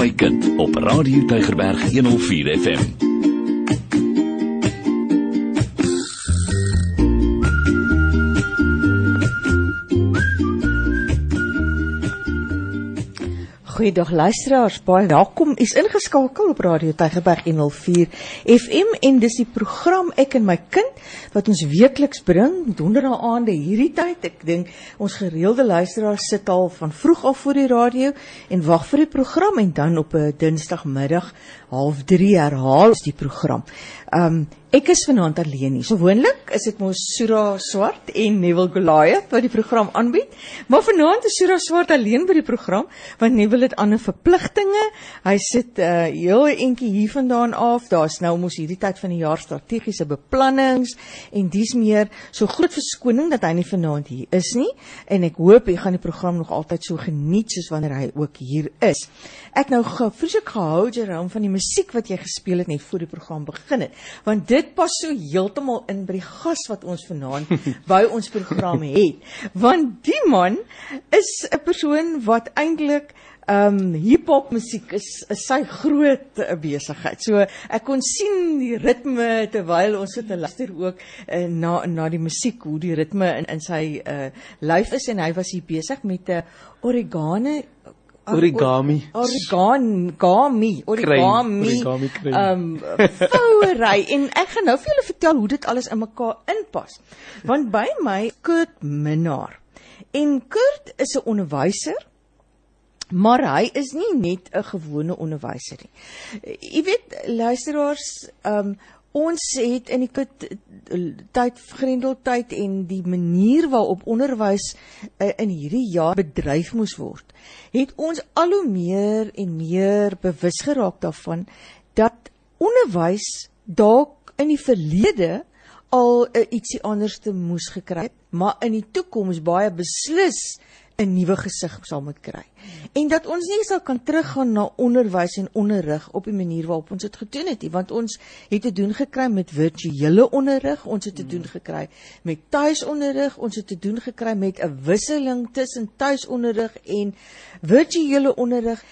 my kind op Radio Tygerberg 104 FM. Goeiedag luisteraars, baie welkom. Is ingeskakel op Radio Tygerberg 104 FM en dis die program Ek en my kind wat ons weekliks bring donderdae aande hierdie tyd. Ek dink ons gereelde luisteraars sit al van vroeg af voor die radio en wag vir die program en dan op 'n Dinsdagmiddag 0.30 herhaal die program. Um Ek is vanaand alleen hier. Gewoonlik is dit mos Sura Swart en Neville Goliath wat die program aanbied, maar vanaand is Sura Swart alleen by die program want Neville het ander verpligtinge. Hy sit uh, heel entjie hier vandaan af. Daar's nou mos hierdie tyd van die jaar strategiese beplannings en dis meer so groot verskoning dat hy nie vanaand hier is nie en ek hoop hy gaan die program nog altyd so geniet soos wanneer hy ook hier is. Ek nou vreeslik gehou Jerome van die musiek wat jy gespeel het net voor die program begin het, want dit pas so heeltemal in by die gas wat ons vanaand by ons program het. Want die man is 'n persoon wat eintlik ehm um, hiphop musiek is, is sy groot uh, besigheid. So ek kon sien die ritme terwyl ons sit en luister ook uh, na na die musiek hoe die ritme in in sy uh, lyf is en hy was hier besig met 'n uh, origane origami. Origami. Origami. Ehm fouery en ek gaan nou vir julle vertel hoe dit alles in mekaar inpas. Want by my Kurt Minnar en Kurt is 'n onderwyser maar hy is nie net 'n gewone onderwyser nie. Jy weet luisteraars ehm um, ons het in die tyd grendeltyd en die manier waarop onderwys uh, in hierdie jaar bedryf moes word het ons al hoe meer en meer bewus geraak daarvan dat onderwys dalk in die verlede al uh, ietsie anders te moes gekry het maar in die toekoms baie beslis 'n nuwe gesig sal moet kry. En dat ons nie sal kan teruggaan na onderwys en onderrig op die manier waarop ons dit gedoen het nie, want ons het te doen gekry met virtuele onderrig, ons het te doen gekry met tuisonderrig, ons het te doen gekry met 'n wisseling tussen tuisonderrig en virtuele onderrig.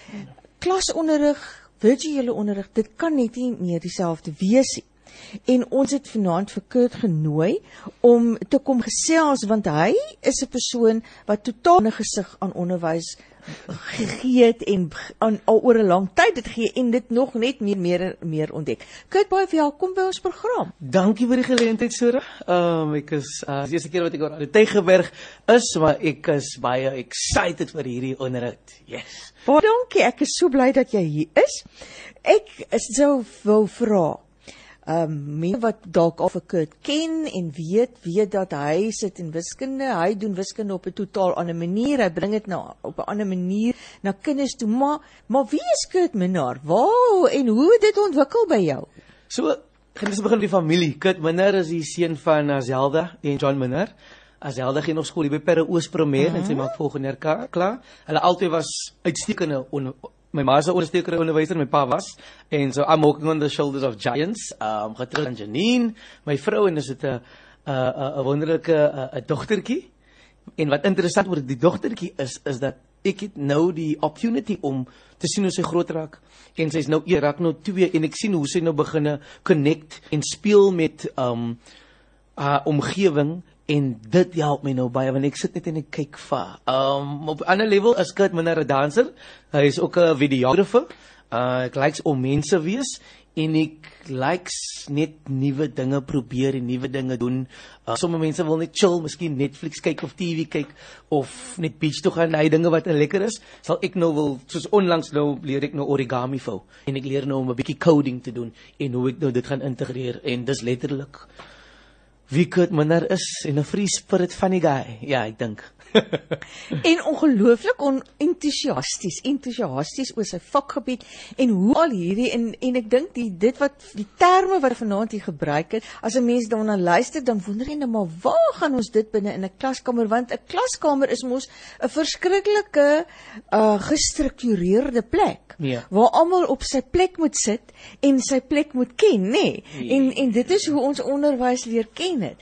Klasonderrig, virtuele onderrig, dit kan net nie meer dieselfde wees nie en ons het vanaand vir Kurt genooi om te kom gesels want hy is 'n persoon wat totaal 'n gesig aan onderwys gegee het en aan al oor 'n lang tyd dit gee en dit nog net meer meer meer ontdek. Kurt baie welkom by ons program. Dankie vir die geleentheid Sora. Ehm um, ek is uh, die eerste keer wat ek oor die Tygerberg is, maar ek is baie excited vir hierdie onderhoud. Yes. Baie dankie. Ek is so bly dat jy hier is. Ek is sou wou vra ehm um, mense wat dalk al vir Kurt ken en weet weet dat hy sit in wiskunde, hy doen wiskunde op 'n totaal ander manier, hy bring dit nou op 'n ander manier na kinders toe. Maar maar wie is Kurt Minnar? Waar en hoe het dit ontwikkel by jou? So, gaan ons begin met die familie. Kurt Minnar is die seun van Azelda en John Minnar. Azelda gaan nog skool by Perre Oospromeer uh -huh. en sy maak volgende jaar klaar. Hulle albei was uitstekende my ma se ondersteuker onderwyser my pa was en so I'm walking on the shoulders of giants um getroud aan Janine my vrou en is dit 'n 'n 'n wonderlike 'n dogtertjie en wat interessant oor die dogtertjie is is dat ek het nou die opportunity om te sien hoe sy groot raak. En sy's nou eerak nou 2 en ek sien hoe sy nou begine connect en speel met um haar omgewing en dit help my nou baie want ek sit net en ek kyk vir. Um op 'n ander level is Kurt minder 'n danser. Hy is ook 'n videografer. Uh ek likes om mense wees en ek likes net nuwe dinge probeer en nuwe dinge doen. Uh, sommige mense wil net chill, miskien Netflix kyk of TV kyk of net beach toe gaan, hy dinge wat lekker is. Sal ek nou wil soos onlangs nou leer ek nou origami vou en ek leer nou om 'n bietjie coding te doen en hoe ek nou dit gaan integreer en dis letterlik wie Kurt Minnar is en 'n free spirit van die guy. Ja, ek dink. En ongelooflik onentoesiasties, entoesiasties oor sy vakgebied en hoe al hierdie en en ek dink die dit wat die terme wat vanaand hier gebruik het, as 'n mens daarna luister, dan wonder jy net maar waar gaan ons dit binne in 'n klaskamer want 'n klaskamer is mos 'n verskriklike uh gestruktureerde plek ja. waar almal op sy plek moet sit en sy plek moet ken, nê? Nee? Ja. En en dit is hoe ons onderwys leer ken het.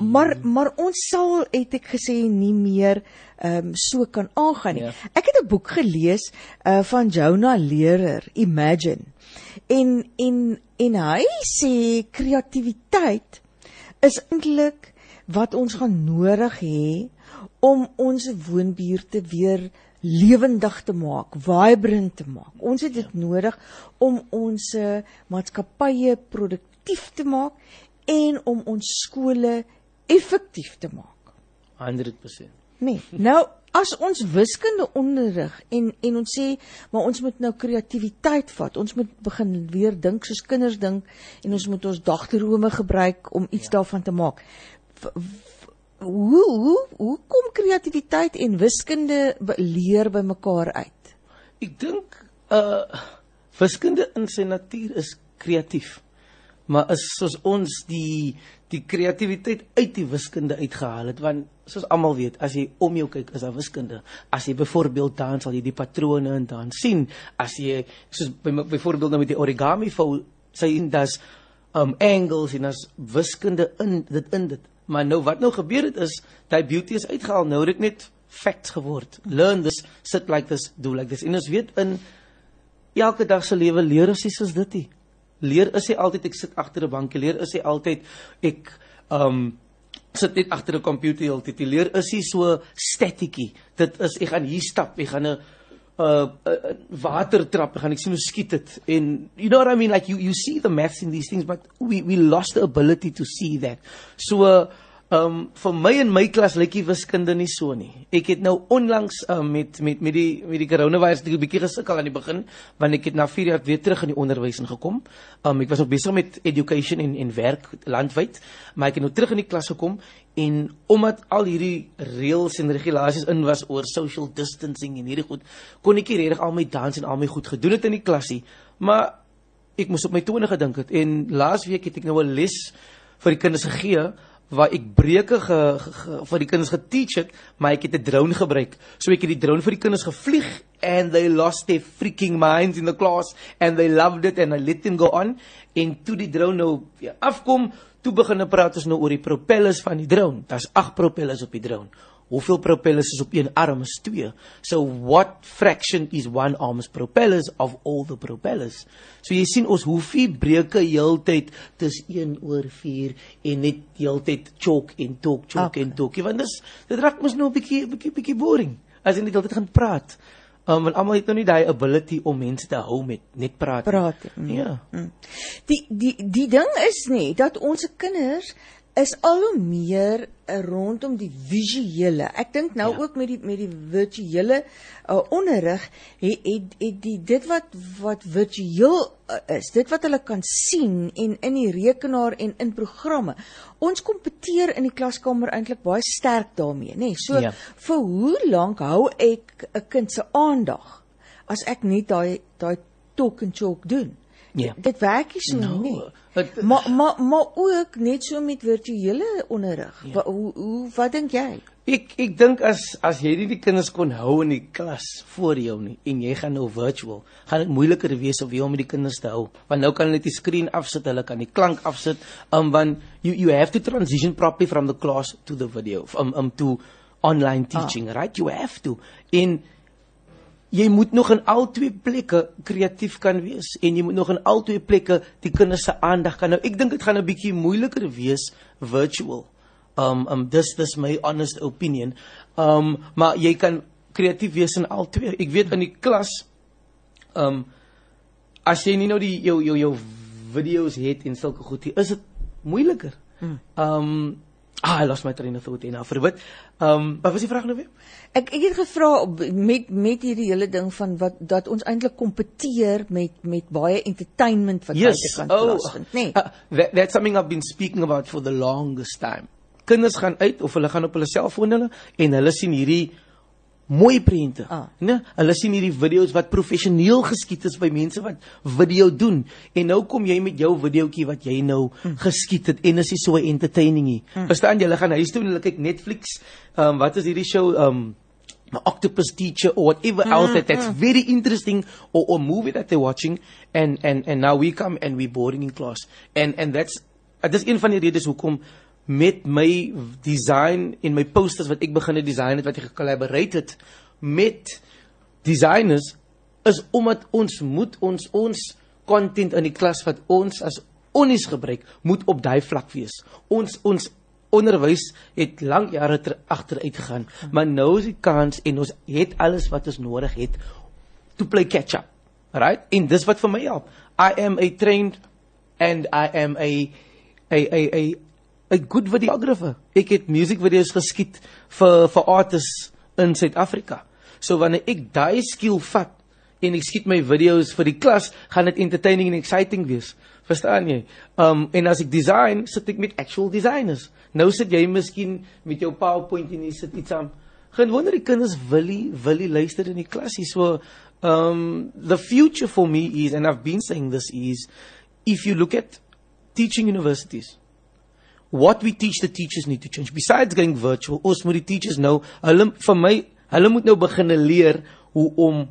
Maar maar ons sal het ek gesê nie meer meer ehm um, so kan aangaan nie. Ja. Ek het 'n boek gelees uh van Jonah Lehrer, Imagine. En en en hy sê kreatiwiteit is eintlik wat ons gaan nodig hê om ons woonbuurte weer lewendig te maak, vibrant te maak. Ons het dit ja. nodig om ons maatskappye produktief te maak en om ons skole effektief te maak. 100%. Nee. Nou as ons wiskunde onderrig en en ons sê maar ons moet nou kreatiwiteit vat. Ons moet begin weer dink soos kinders dink en ons moet ons dagdrome gebruik om iets ja. daarvan te maak. Hoe hoe hoe kom kreatiwiteit en wiskunde leer by mekaar uit? Ek dink uh wiskunde in sy natuur is kreatief maar is soos ons die die kreatiwiteit uit die wiskunde uitgehaal het want soos almal weet as jy om jou kyk is daar wiskunde. As jy byvoorbeeld dan sal jy die patrone en dan sien. As jy soos byvoorbeeld nou met die origami vou sien dat um angles en as wiskunde in dit in dit. Maar nou wat nou gebeur het is daai beauty is uitgehaal. Nou het dit net facts geword. Learn this sit like this do like this. En ons weet in elke dag se lewe leer ons soos dit nie leer is hy altyd ek sit agter 'n bankie leer is hy altyd ek um sit net agter 'n komputer heeltyd leer is hy so statiekie dit is ek gaan hier stap ek gaan 'n uh, uh, water trap ek gaan ek sien hoe skiet dit en you know what i mean like you you see the maths in these things but we we lost the ability to see that. So uh, um, vir my en my klas lyk die wiskunde nie so nie. Ek het nou onlangs um, met met met die met die coronavirus 'n bietjie gesukkel aan die begin want ek het na 4 jaar weer terug in die onderwys ingekom. Ehm um, ek was nog besig met education en en werk landwyd, maar ek het nou terug in die klas gekom en omdat al hierdie reëls en regulasies in was oor social distancing en hierdie goed, kon ek nie regtig al my dans en al my goed gedoen het in die klasie. Maar ek moes op my tone gedink het en laas week het ek nou 'n les vir die kinders gegee waar ek breuke ge, ge, ge, vir die kinders geteach het, maar ek het 'n drone gebruik. So ek het die drone vir die kinders gevlieg and they lost their freaking minds in the class and they loved it and I let them go on en toe die drone nou ja, afkom, toe begin hulle praat ons nou oor die propellers van die drone. Daar's 8 propellers op die drone. Hoeveel propellers is op een arm? Is 2. So what fraction is one arm's propellers of all the propellers? So jy sien ons hoeveel breuke heeltyd dis 1 oor 4 en net heeltyd chok en tok chok okay. en tok. Want dis dit raak mos nou 'n bietjie bietjie bietjie boring as jy net heeltyd gaan praat. Um, want almal het nou nie daai ability om mense te hou met net praat. Praat. Mm. Ja. Mm. Die die die ding is nie dat ons kinders is al hoe meer uh, rondom die visuele. Ek dink nou ja. ook met die met die virtuele uh, onderrig het, het het die dit wat wat virtueel uh, is, dit wat hulle kan sien en in die rekenaar en in programme. Ons kompeteer in die klaskamer eintlik baie sterk daarmee, nê? Nee, so ja. vir hoe lank hou ek 'n kind se aandag as ek net daai daai talk and talk doen? Ja. Dit werk nie so no, nie. Het, maar maar maar ook net so met virtuele onderrig. Ja. Hoe hoe wat dink jy? Ek ek dink as as jy nie die kinders kon hou in die klas voor jou nie en jy gaan nou virtual, gaan dit moeiliker wees om met die kinders te hou. Want nou kan hulle net die skerm afsit, hulle kan die klank afsit. Um want you you have to transition properly from the class to the video um um to online teaching, ah. right? You have to. In jy moet nog in al twee plekke kreatief kan wees en jy moet nog in al twee plekke die kinders se aandag kan nou ek dink dit gaan 'n bietjie moeiliker wees virtual. Um um dis dis my honest opinion. Um maar jy kan kreatief wees in al twee. Ek weet in die klas um as jy nie nou die jou jou jou video's het en sulke goed is dit moeiliker. Hmm. um Ah, I lost my train of thought en nou verbid. Ehm, um, wat was die vraag nou weer? Ek ek het gevra met met hierdie hele ding van wat dat ons eintlik kompeteer met met baie entertainment wat yes. buite kan oh, plaasvind, nê? Nee. Uh, that, that's something I've been speaking about for the longest time. Kinders gaan uit of hulle gaan op hulle selfoon hulle en hulle sien hierdie mooi prente. Ah. Né? Hulle sien hierdie video's wat professioneel geskiet is by mense wat video doen. En nou kom jy met jou videoetjie wat jy nou mm. geskiet het en is nie so entertaining nie. Mm. Verstaan jy? Hulle gaan huis toe en hulle kyk Netflix. Ehm um, wat is hierdie show ehm um, octopus teacher or whatever mm, else that that's mm. very interesting or or movie that they're watching and and and now we come and we boarding in class and and that's uh, dis een van die redes hoekom met my design en my posters wat ek begin het design het wat ek gekollaborate het met designers is omdat ons moet ons ons content in die klas wat ons as onnies gebruik moet op daai vlak wees. Ons ons onderwys het lank jare ter agteruit gegaan, maar nou is die kans en ons het alles wat ons nodig het to play catch up. Right? En dis wat vir my help. I am a trained and I am a a a a a good videographer. Ek het musiekvideo's geskiet vir vir artists in Suid-Afrika. So wanneer ek daai skill vat en ek skiet my video's vir die klas, gaan dit entertaining en exciting wees. Verstaan jy? Um en as ek design, sit ek met actual designers. Nou sit jy miskien met jou PowerPoint en jy sit iets aan. Geen wonder die kinders wil nie wil nie luister in die klasie. So um the future for me is and I've been saying this is if you look at teaching universities what we teach the teachers need to change besides going virtual ons moet die teachers nou hulle vir my hulle moet nou begin leer hoe om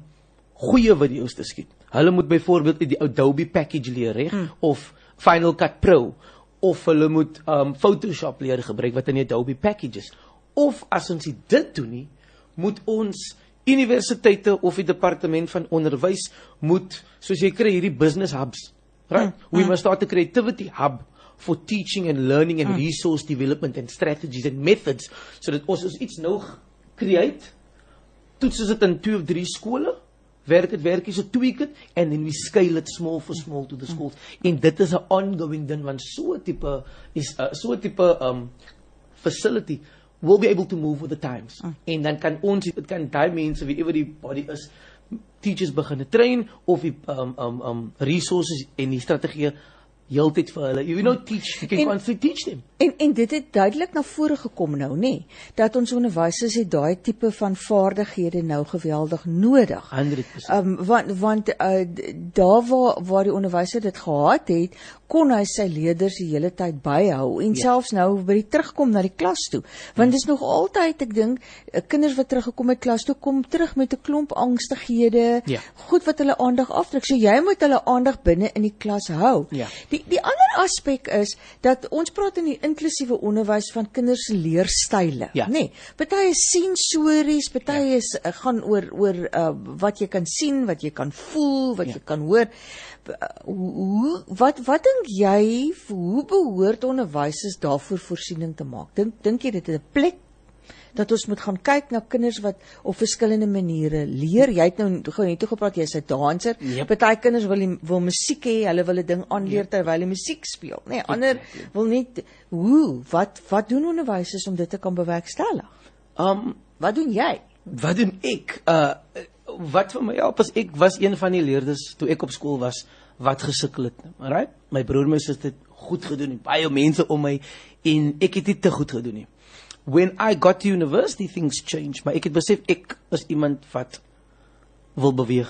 goeie video's te skiet Hulle moet byvoorbeeld die Adobe package leer, reg? Mm. Of Final Cut Pro of hulle moet um Photoshop leer gebruik wat in die Adobe packages. Of as ons dit doen nie, moet ons universiteite of die departement van onderwys moet soos jy kry hierdie business hubs. Right? Mm. We mm. must start a creativity hub for teaching and learning and mm. resource development and strategies and methods sodat ons iets nou create toets dit in 2 of 3 skole werk dit werk jy so tweak it and then we scale it small for small to the schools en dit is 'n ongoing ding want so tipe is uh, so tipe um facility will be able to move with the times mm. en dan kan ons dit kan daai mense wie ever die body is teachers begin train of die um um um resources en die strategie heeltyd vir hulle. You know teach, you can constantly teach them. En en dit het duidelik na vore gekom nou, nê, nee, dat ons onderwysers het daai tipe van vaardighede nou geweldig nodig. 100%. Ehm um, want want uh, daar waar waar die onderwyser dit gehad het, kon hy sy leerders die hele tyd byhou en ja. selfs nou by die terugkom na die klas toe. Want dis nog altyd ek dink eh, kinders wat teruggekom het klas toe kom terug met 'n klomp angstighede, ja. goed wat hulle aandag aftrek. So jy moet hulle aandag binne in die klas hou. Ja. Die die ander aspek is dat ons praat in die inklusiewe onderwys van kinders se leerstyle, ja. nê. Nee, party is sensories, party ja. is uh, gaan oor oor uh, wat jy kan sien, wat jy kan voel, wat ja. jy kan hoor hoe wat wat dink jy hoe behoort onderwysers daarvoor voorsiening te maak? Dink dink jy dit is 'n plek dat ons moet gaan kyk na kinders wat op verskillende maniere leer. Jy het nou gou net toe gepraat jy's 'n danser. Yep. Party kinders wil die, wil musiek hê, hulle wil 'n ding aanleer yep. terwyl hulle musiek speel. Nee, ander exactly. wil net hoe wat wat doen onderwysers om dit te kan bewerkstellig? Um wat doen jy? Wat doen ek? Uh wat vir my help is ek was een van die leerders toe ek op skool was wat gesukkel het. Alright? My broer my suster het goed gedoen, baie mense om my en ek het dit te goed gedoen nie. When I got to university things changed, maar ek het besef ek is iemand wat wil beweeg.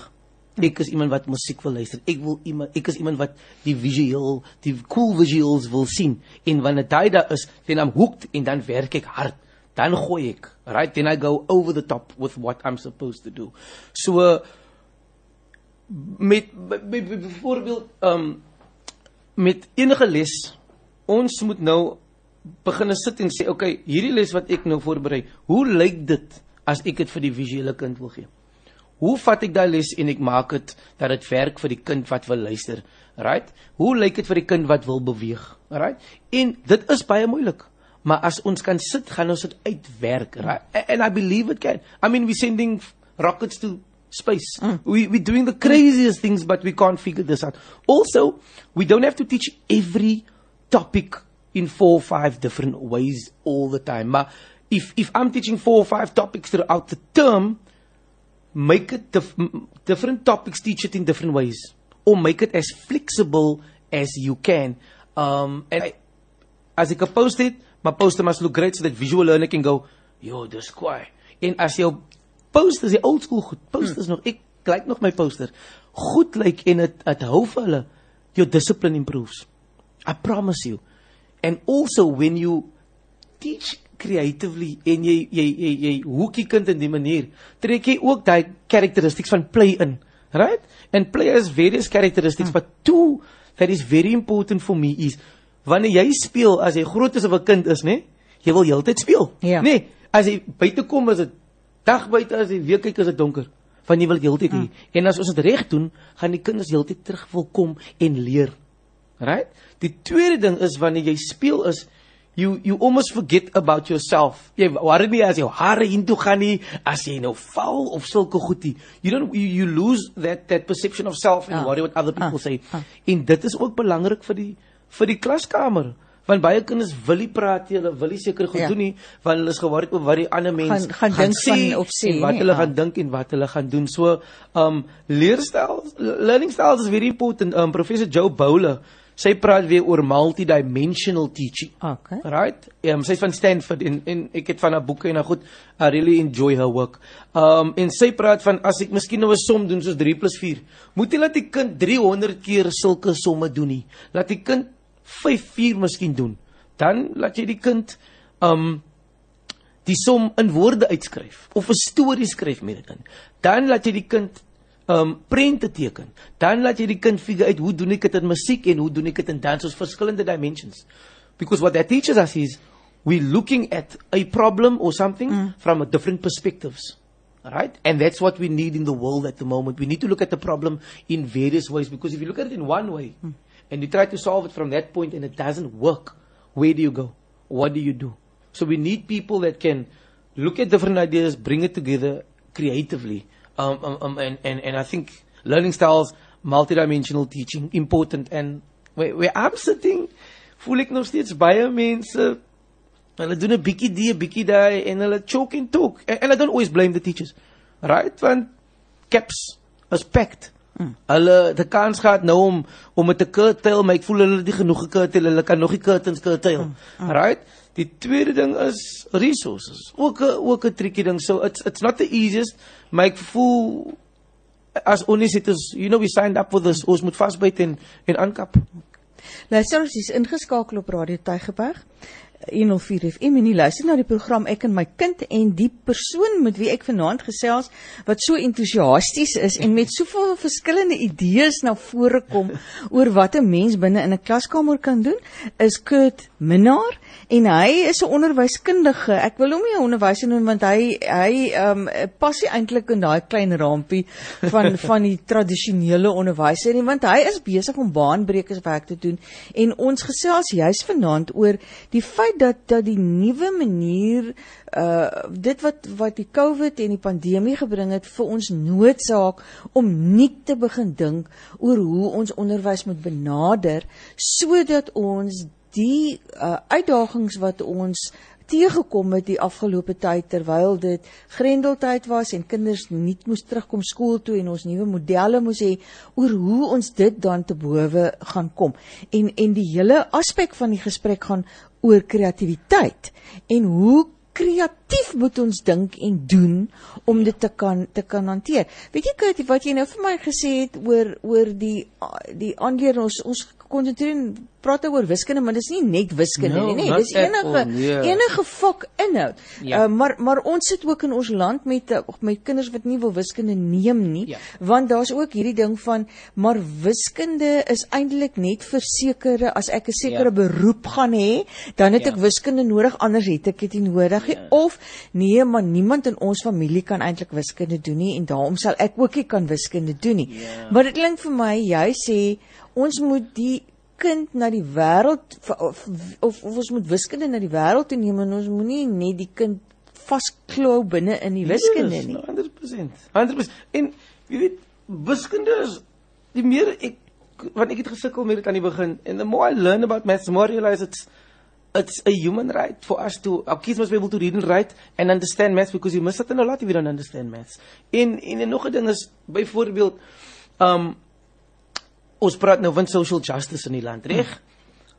Ek is iemand wat musiek wil luister. Ek wil iemand ek is iemand wat die visueel, die cool visuals wil sien. En wanneer dit daar is, dan I'm hooked en dan werk ek hard. Dan gooi ek, right? Then I go over the top with what I'm supposed to do. So uh, met byvoorbeeld um met enige les ons moet nou begin sit en sê okay hierdie les wat ek nou voorberei hoe lyk dit as ek dit vir die visuele kind wil gee hoe vat ek daai les en ek maak dit dat dit werk vir die kind wat wil luister right hoe lyk dit vir die kind wat wil beweeg right en dit is baie moeilik maar as ons kan sit gaan ons dit uitwerk right and i believe it can i mean we sending rockets to space. Mm. We, we're doing the craziest things, but we can't figure this out. Also, we don't have to teach every topic in four or five different ways all the time. But if, if I'm teaching four or five topics throughout the term, make it dif- different topics, teach it in different ways. Or make it as flexible as you can. Um, and I, as ek post it, my poster must look great so that visual learner can go, yo, dis kwaai. En as jou posters, die old school goed. Posters hmm. nog. Ek kyk nog my poster. Goed lyk en dit dit hou vir hulle. Your discipline improves. I promise you. And also when you teach creatively en jy jy jy jy hoekie kind in die manier, trek jy ook daai characteristics van play in. Right? And play has various characteristics, hmm. but two that is very important for me is wanneer jy speel as jy groot is of 'n kind is, nê? Jy wil heeltyd speel. Ja. Nê? As jy buite kom is dit dag buite as jy weer kyk is dit donker. Van jy wil heeltyd hê. Mm. En as ons dit reg doen, gaan die kinders heeltyd terug wil kom en leer. Right? Die tweede ding is wanneer jy speel is you you almost forget about yourself. Jy worry nie as jou hare intoe gaan nie, as jy nou val of sulke goedie. You don't you, you lose that that perception of self and ah. worry what other people ah. say. Ah. En dit is ook belangrik vir die vir die klaskamer. Want baie kinders wil nie praat nie, hulle wil nie seker goed ja. doen nie, want hulle is gewaarig oor wat die ander mense gaan, gaan, gaan dink van of sê wat hulle ja. gaan dink en wat hulle gaan doen. So, um leerstyl, learning styles is very important. Um professor Joe Bowler Sy praat weer oor multidimensional teaching. Okay. Right? Ja, um, sy's van Stanford en en ek het van haar boeke en nou goed, I really enjoy her work. Um en sy praat van as ek miskien nou 'n som doen soos 3 + 4, moet jy laat die kind 300 keer sulke somme doen nie. Laat die kind 5 4 miskien doen. Dan laat jy die kind um die som in woorde uitskryf of 'n storie skryf met dit in. Dan laat jy die kind um prente teken. Dan laat jy die kind figure uit hoe doen ek dit in musiek en hoe doen ek dit in dans ons verskillende dimensions. Because what that teaches us is we looking at a problem or something mm. from a different perspectives. Right? And that's what we need in the world at the moment. We need to look at the problem in various ways because if you look at it in one way mm. And you try to solve it from that point and it doesn't work, where do you go? What do you do? So we need people that can look at different ideas, bring it together creatively um, um, um, and, and, and I think learning styles, multidimensional teaching, important. And where, where I'm sitting, voel ek nog steeds baie mense hulle doen 'n bietjie die, 'n bietjie daai en hulle choke and talk. And, and I don't always blame the teachers. Right? Want caps is packed. Hulle die kans gehad nou om om met 'n curtain, maar ek voel hulle het nie genoeg curtain, hulle kan nog nie curtains curtain. Hmm. Hmm. Right? Die tweede ding is resources. Ook 'n ook 'n triekie ding. So it's it's not the easiest, maar ek voel as ons het ons you know we signed up for this, ons moet vasbyt en en aankap. Luister, ons is ingeskakel op Radio Tygerberg. 104 FM en jy luister na die program Ek en my kind en die persoon met wie ek vanaand gesels wat so entoesiasties is en met soveel verskillende idees na vore kom oor wat 'n mens binne in 'n klaskamer kan doen is Kurt Minnar en hy is 'n onderwyskundige. Ek wil hom nie 'n onderwyser noem want hy hy ehm um, pas nie eintlik in daai klein rampie van van die tradisionele onderwyser nie want hy is besig om baanbrekerswerk te doen en ons gesels juis vanaand oor die feit dat dat die nuwe manier uh dit wat wat die COVID en die pandemie gebring het vir ons noodsaak om nuut te begin dink oor hoe ons onderwys moet benader sodat ons die uh, uitdagings wat ons teëgekom het die afgelope tyd terwyl dit grendeltyd was en kinders nie moes terugkom skool toe en ons nuwe modelle moes hê oor hoe ons dit dan te bowe gaan kom. En en die hele aspek van die gesprek gaan oor kreatiwiteit en hoe kreatief moet ons dink en doen om dit te kan te kan hanteer. Weet jy Kurt, wat jy nou vir my gesê het oor oor die die aanleer ons ons konsentreer praat oor wiskunde, maar dis nie net wiskunde no, nie, nee, dis enige yeah. enige vak inhoud. Yeah. Ja. Uh, maar maar ons sit ook in ons land met uh, met kinders wat nie wil wiskunde neem nie, yeah. Ja. want daar's ook hierdie ding van maar wiskunde is eintlik net vir sekere as ek 'n sekere yeah. Ja. beroep gaan hê, dan het yeah. ek wiskunde nodig anders het ek dit nie nodig nie yeah. of nee, maar niemand in ons familie kan eintlik wiskunde doen nie en daarom sal ek ook nie kan wiskunde doen nie. Yeah. Maar dit klink vir my jy sê ons moet die kind na die wêreld of, of, of ons moet wiskunde na die wêreld toe neem en ons moenie net die kind vasklou binne in die wiskunde nie. Yes, 100%. 100%. En jy weet wiskunde is die meer ek want ek het gesukkel met dit aan die begin and the more I learn about maths the more I realize it's it's a human right for us to our kids must be able to read and write and understand maths because you must certain a lot if you don't understand maths. En en nog 'n ding is byvoorbeeld um ons praat nou van social justice in die land, reg?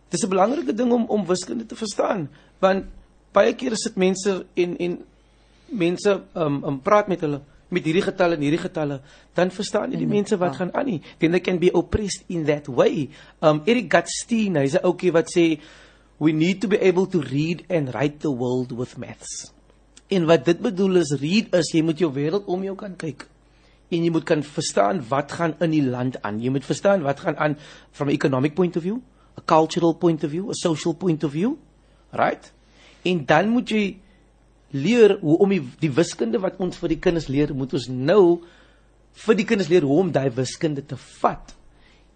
Dis 'n belangrike ding om om wiskunde te verstaan, want baie kere sit mense en en mense um um praat met hulle met hierdie getalle en hierdie getalle, dan verstaan nie die mense wat gaan aan nie. Then they can be oppressed in that way. Um Eric Gatstein, hy's 'n ouetjie wat sê we need to be able to read and write the world with maths. En wat dit bedoel is read is jy moet jou wêreld om jou kan kyk en jy moet kan verstaan wat gaan in die land aan. Jy moet verstaan wat gaan aan from economic point of view, a cultural point of view, a social point of view. Right? En dan moet jy leer hoe om die, die wiskunde wat ons vir die kinders leer, moet ons nou vir die kinders leer hoe om daai wiskunde te vat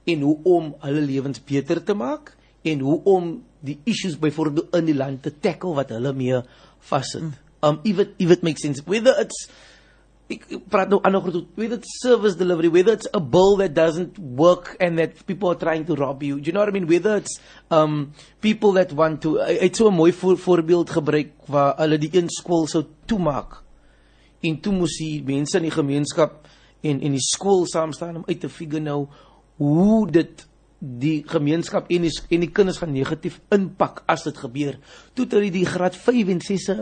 en hoe om hulle lewens beter te maak en hoe om die issues byvoorbeeld in die land te tackle wat hulle mee vassit. Um even if it makes sense. Whether it's ek praat nou ander goed whether it's service delivery whether it's a bill that doesn't work and that people are trying to rob you. Do you know what i mean? Whether it's um people that want to it's so 'n mooi voor, voorbeeld gebruik waar hulle die een skool sou toemaak en toe moes die mense in die gemeenskap en en die skool saam staan om uit te figure nou hoe dit die gemeenskap en die en die kinders gaan negatief impak as dit gebeur. Toe het hulle die graad 5 en 6 se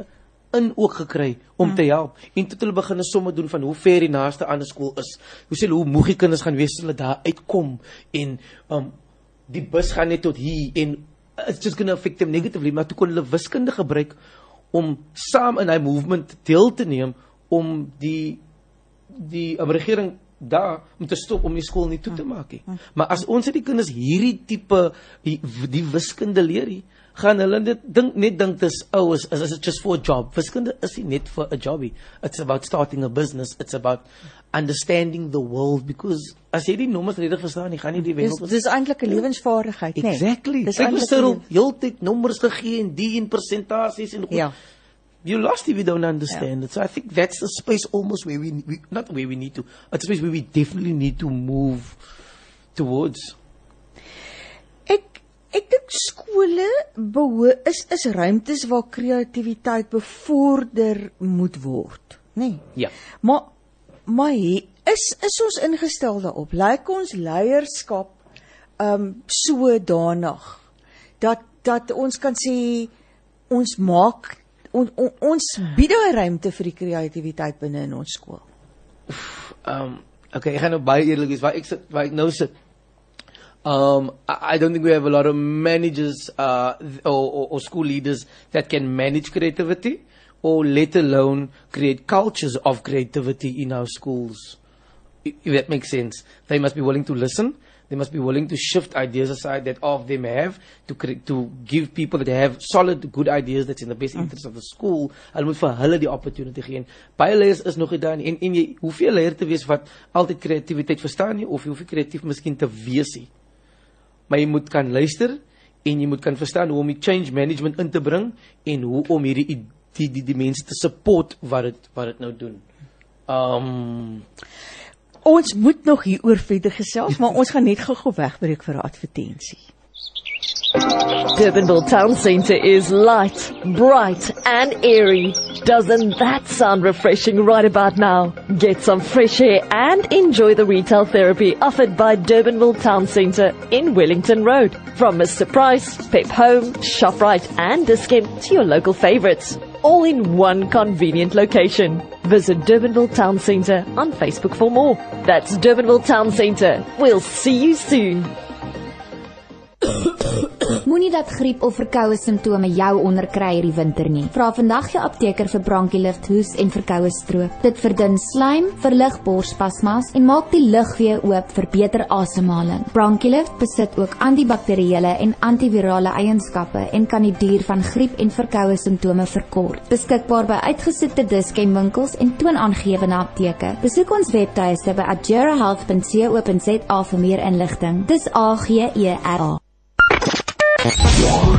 in ook gekry om te help en toe het hulle begin 'n somme doen van hoe ver die naaste ander skool is. Hoe sê hulle hoe moeg die kinders gaan wees as hulle daar uitkom en um die bus gaan net tot hier en it's just going to affect them negatively maar toe kon hulle wiskunde gebruik om saam in hy movement deel te neem om die die um, regering daar om te stop om die skool nie toe te maak nie. Maar as ons dit die kinders hierdie tipe die, die wiskunde leer, nie, gaan hulle dit dink net dink dis ou is is it just for a job. Wiskunde is nie net vir 'n jobie. It's about starting a business. It's about understanding the world because as jy die nommers redig verstaan, jy gaan nie die wêreld Dis dis eintlik 'n lewensvaardigheid, nee. Exactly. Dis eintlik heeltyd nommers gegee en die en persentasies en goed. Ja you lost if you don't understand yeah. it. So I think that's the space almost where we, we not where we need to, it's a space where we definitely need to move towards. Ek ek dink skole behoort is is ruimtes waar kreatiwiteit bevorder moet word, nê? Nee. Ja. Maar maar is is ons ingestel daarop? Lyk ons leierskap um sodanig dat dat ons kan sê ons maak on, on, ons bied daai ruimte vir die kreatiwiteit binne in ons skool. Ehm um, okay, ek gaan nou baie eerlik wees waar ek sit waar ek nou sit. Um I, I don't think we have a lot of managers uh or, or, or school leaders that can manage creativity or let alone create cultures of creativity in our schools. If that makes sense. They must be willing to listen they must be willing to shift ideas aside that all of them have to to give people that have solid good ideas that's in the best mm. interest of the school hulle moet vir hulle die opportunity gee. Baie leiers is nog nie daar nie. En en jy hoeveel leier te wees wat altyd kreatiwiteit verstaan nie of jy hoef kreatief miskien te wees nie. Maar jy moet kan luister en jy moet kan verstaan hoe om die change management in te bring en hoe om hierdie die die die mense te support wat dit wat dit nou doen. Um ons moet nog hieroor verder gesels, maar ons gaan net gou-gou wegbreek vir 'n advertensie. Durbanville Town Centre is light, bright and airy. Doesn't that sound refreshing right about now? Get some fresh air and enjoy the retail therapy offered by Durbanville Town Centre in Wellington Road. From Mr. Price, Pep Home, ShopRite and Discount to your local favourites all in one convenient location. Visit Durbanville Town Centre on Facebook for more. That's Durbanville Town Centre. We'll see you soon. Moenie dat griep of verkoue simptome jou onderkry hierdie winter nie. Vra vandag jou apteker vir Bronchilift hoes en verkoue stroop. Dit verdun slaim, verlig borspasmas en maak die lug weer oop vir beter asemhaling. Bronchilift besit ook antibakterieële en antivirale eienskappe en kan die duur van griep en verkoue simptome verkort. Beskikbaar by uitgesoekte diskenswinkels en toonaangewende apteke. Besoek ons webtuiste by agerahealth.co.za vir meer inligting. Dis A G E R A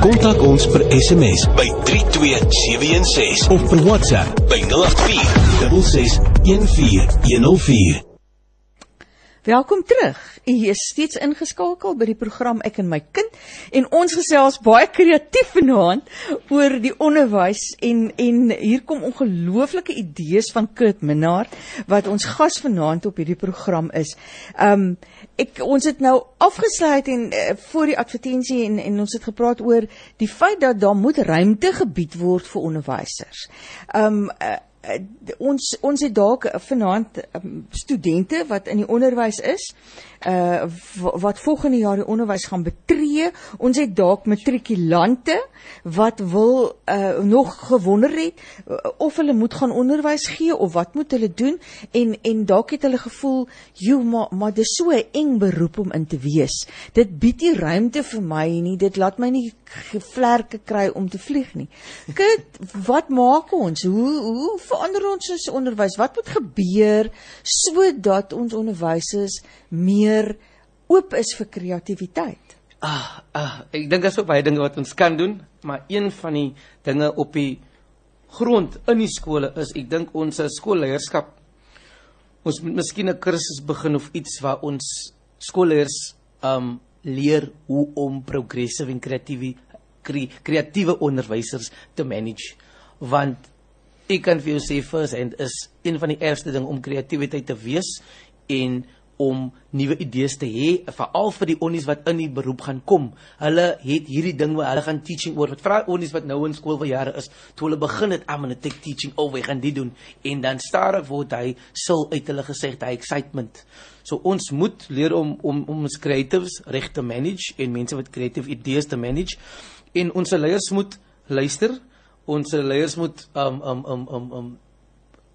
Kontak ons per SMS by 32716 of per WhatsApp by 084 6614104. Welkom terug. U is steeds ingeskakel by die program Ek en my kind en ons gesels baie kreatief vanaand oor die onderwys en en hier kom ongelooflike idees van Kurt Minnar wat ons gas vanaand op hierdie program is. Um ek ons het nou afgesluit en uh, voor die advertensie en en ons het gepraat oor die feit dat daar moet ruimte gebied word vir onderwysers. Um uh, uh, ons ons het dalk vanaand um, studente wat in die onderwys is uh wat volgende jaar die onderwys gaan betree. Ons het dalk matrikulante wat wil uh nog gewonder het uh, of hulle moet gaan onderwys gee of wat moet hulle doen en en dalk het hulle gevoel, "Jo, maar maar dis so 'n eng beroep om in te wees. Dit bied nie ruimte vir my nie. Dit laat my nie vlerke kry om te vlieg nie." Kyk, wat maak ons? Hoe hoe verander ons ons onderwys? Wat moet gebeur sodat ons onderwysers meer oop is vir kreatiwiteit. Ah, ah, ek dink daar's ook baie dinge wat ons kan doen, maar een van die dinge op die grond in die skole is ek dink ons skoolleierskap ons moet miskien 'n kursus begin of iets waar ons skoolleiers um leer hoe om progressive en kreatiewe kreatiewe onderwysers te manage want ek kan vir jou sê first and is een van die eerste ding om kreatiwiteit te wees en om nuwe idees te hê veral vir die onnies wat in die beroep gaan kom. Hulle het hierdie ding waar hulle gaan teaching oor wat vra onnies wat nou in skool vir jare is, toe hulle begin het I'm going to take teaching over, gaan dit doen en dan stadig word hy sul uit hulle gesê hy excitement. So ons moet leer om om om ons creatives reg te manage en mense wat creative idees te manage en ons leiers moet luister. Ons leiers moet um um um um um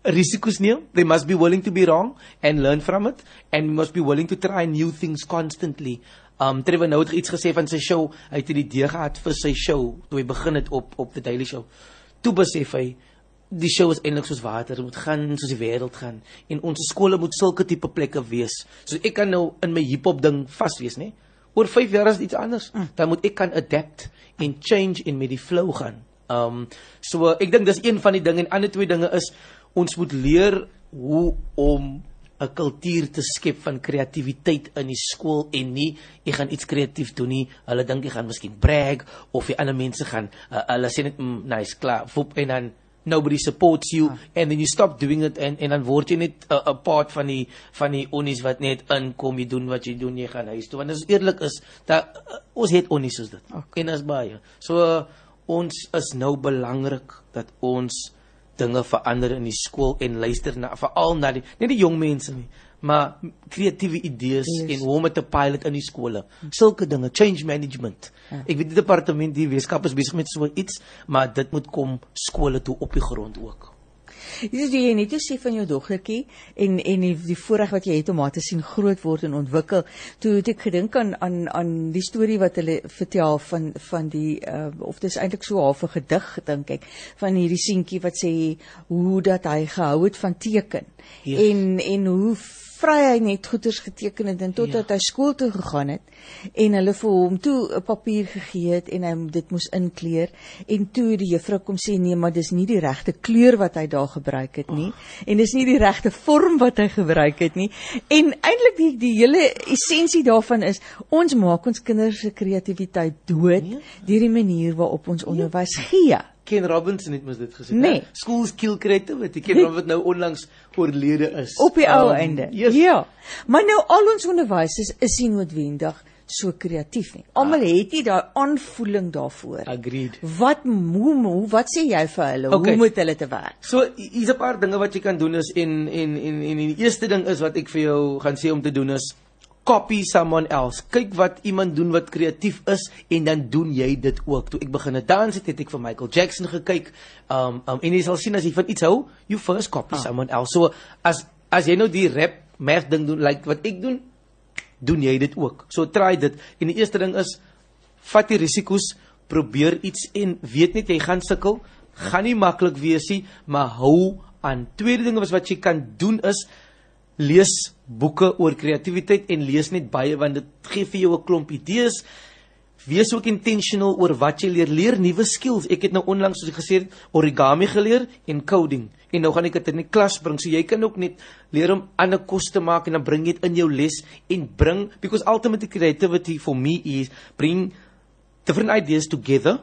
risiko's neem. They must be willing to be wrong and learn from it and we must be willing to try new things constantly. Um Trevor nou het iets gesê van sy show. Hy het die idee gehad vir sy show toe hy begin het op op the Daily Show. Toe besef hy die show is eintlik soos water, dit moet gaan soos die wêreld gaan en ons skole moet sulke tipe plekke wees. So ek kan nou in my hiphop ding vas wees, nê? Oor 5 jaar is dit iets anders. Mm. Dan moet ek kan adapt en change en met die flow gaan. Um so ek dink dis een van die dinge en ander twee dinge is ons moet leer hoe om 'n kultuur te skep van kreatiwiteit in die skool en nie jy gaan iets kreatief doen nie. Hulle dink jy gaan miskien brag of die ander mense gaan uh, hulle sê net mm, nice klaar. Voep en dan nobody supports you ah. and then you stop doing it and en dan word jy net 'n uh, part van die van die onnies wat net inkom jy doen wat jy doen jy gaan huis toe. Want as eerlik is dat uh, ons het onnies soos dit. Okay. En as baie. So uh, ons is nou belangrik dat ons dinge verander in die skool en luister na veral na die nie die jong mense nie maar kreatiewe idees yes. en hoe om dit te pilot in die skole sulke dinge change management ja. ek weet die departement die wetenskap is besig met so iets maar dit moet kom skole toe op die grond ook Dis jy net sê van jou dogtertjie en en die, die voorreg wat jy het om haar te sien groot word en ontwikkel. Toe het ek gedink aan aan aan die storie wat hulle vertel van van die uh, of dis eintlik so half 'n gedig dink ek van hierdie seentjie wat sê hoe dat hy gehou het van teken. Yes. En en hoe vry hy net goeders geteken het en totdat ja. hy skool toe gegaan het en hulle vir hom toe 'n papier gegee het en hy dit moes inkleer en toe die juffrou kom sê nee maar dis nie die regte kleur wat hy daar gebruik het nie oh. en dis nie die regte vorm wat hy gebruik het nie en eintlik die die hele essensie daarvan is ons maak ons kinders se kreatiwiteit dood nee. deur die manier waarop ons nee. onderwys gee Ken Robinson het mos dit gesê. Nee. Schools kill creativity. Ken Robinson wat nou onlangs oorlede is. Op die ou um, einde. Yes. Ja. Maar nou al ons onderwysers is nie noodwendig so kreatief nie. Almal ah. het nie daai aanvoeling daarvoor. Agreed. Wat hoe, hoe wat sê jy vir hulle? Okay. Hoe moet hulle te werk? So hier's 'n paar dinge wat jy kan doen is en en en en die eerste ding is wat ek vir jou gaan sê om te doen is copy someone else. Kyk wat iemand doen wat kreatief is en dan doen jy dit ook. Toe ek begin dans het, het ek vir Michael Jackson gekyk. Um um en jy sal sien as jy van iets hou, you first copy ah. someone else. So as as jy nou die rap merk ding doen like wat ek doen, doen jy dit ook. So try dit. En die eerste ding is vat die risiko's, probeer iets en weet net jy gaan sukkel. Gaan nie maklik wees nie, maar hou aan. Tweede ding wat jy kan doen is lees boeke oor kreatiwiteit en lees net baie want dit gee vir jou 'n klomp idees. Wees ook intentional oor wat jy leer, leer nuwe skills. Ek het nou onlangs soos ek gesê het, origami geleer en coding. En nou gaan ek dit in die klas bring. So jy kan ook net leer om ander kos te maak en dan bring dit in jou les en bring because ultimately creativity for me is bring different ideas together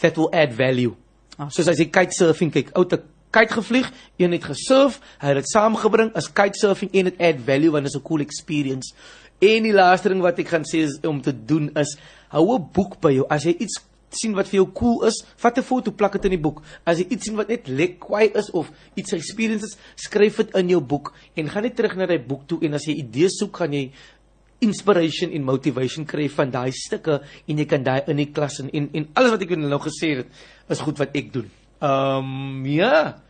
that will add value. Ah. Soos as jy kitesurfing kyk, ou te kite gevlieg, een het gesurf, hy het dit saamgebring as kitesurfing en dit add value want dit is 'n cool experience. En die laaste ding wat ek gaan sê is om te doen is hou 'n boek by jou. As jy iets sien wat vir jou cool is, vat 'n foto, plak dit in die boek. As jy iets sien wat net lek kwaai is of iets experiences, skryf dit in jou boek en gaan net terug na daai boek toe en as jy idees soek, gaan jy inspiration en motivation kry van daai stukke en jy kan daai in die klas en en, alles wat ek nou gesê het is goed wat ek doen. Ehm um, ja.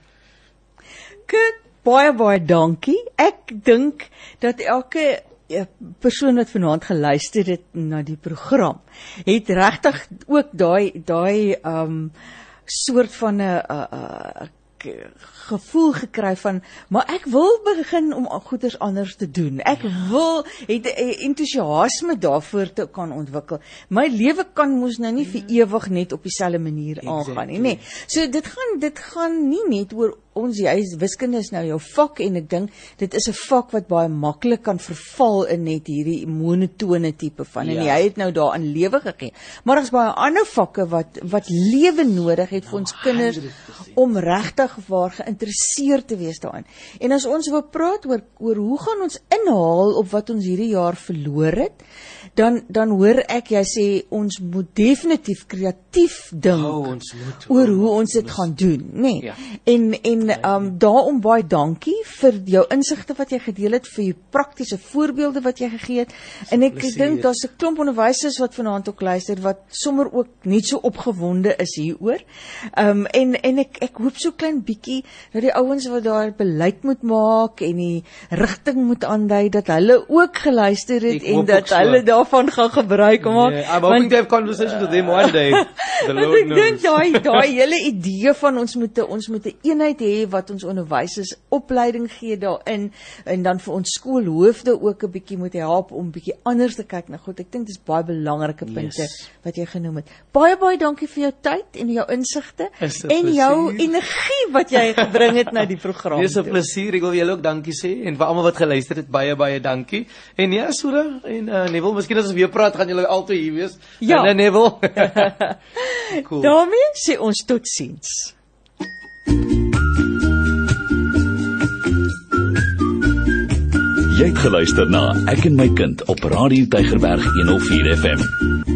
Kurt, baie baie dankie. Ek dink dat elke Ja, persoon wat vanaand geluister het na die program het regtig ook daai daai um soort van 'n 'n gevoel gekry van maar ek wil begin om goeders anders te doen. Ek wil het 'n entoesiasme daarvoor te kan ontwikkel. My lewe kan mos nou nie vir ewig net op dieselfde manier aangaan nie, nê. Nee. So dit gaan dit gaan nie net oor ons jy wiskunde is nou jou vak en ek dink dit is 'n vak wat baie maklik kan verval in net hierdie monotone tipe van en ja. jy het nou daarin lewe gegee. Maar daar's baie ander vakke wat wat lewe nodig het vir ons oh, kinders 100%. om regtig waar geïnteresseerd te wees daarin. En as ons wil praat oor oor hoe gaan ons inhaal op wat ons hierdie jaar verloor het, dan dan hoor ek jy sê ons moet definitief kreatief dink oh, ons moet, oor hoe ons dit gaan doen, nê? Nee. Ja. En en um daarom baie dankie vir jou insigte wat jy gedeel het vir jou praktiese voorbeelde wat jy gegee het. En ek dink daar's 'n klomp onderwysers wat vanaand ook luister wat sommer ook net so opgewonde is hieroor. Um en en ek ek hoop so klein bietjie dat die ouens wat daar beleid moet maak en die rigting moet aandui dat hulle ook geluister het ek en dat hulle daar daarvan gaan gebruik maak. Yeah, I'm hoping want, to have conversations with them one day. The Lord ek dink daai daai hele idee van ons moet ons moet 'n een eenheid hê wat ons onderwysers opleiding gee daarin en dan vir ons skoolhoofde ook 'n bietjie moet help om bietjie anders te kyk na God. Ek dink dis baie belangrike punte yes. wat jy genoem het. Baie baie dankie vir jou tyd en jou insigte en jou energie wat jy gebring het na die program. Dis 'n plesier. Ek wil julle ook dankie sê en vir almal wat geluister het, baie baie dankie. En ja, Sura en uh, Neville, miskien as ons weer praat, gaan julle altyd hier wees. Ja, en Neville. cool. daarmee sê ons totsiens. Jy het geluister na Ek en my kind op Radio Tygerberg 104 FM.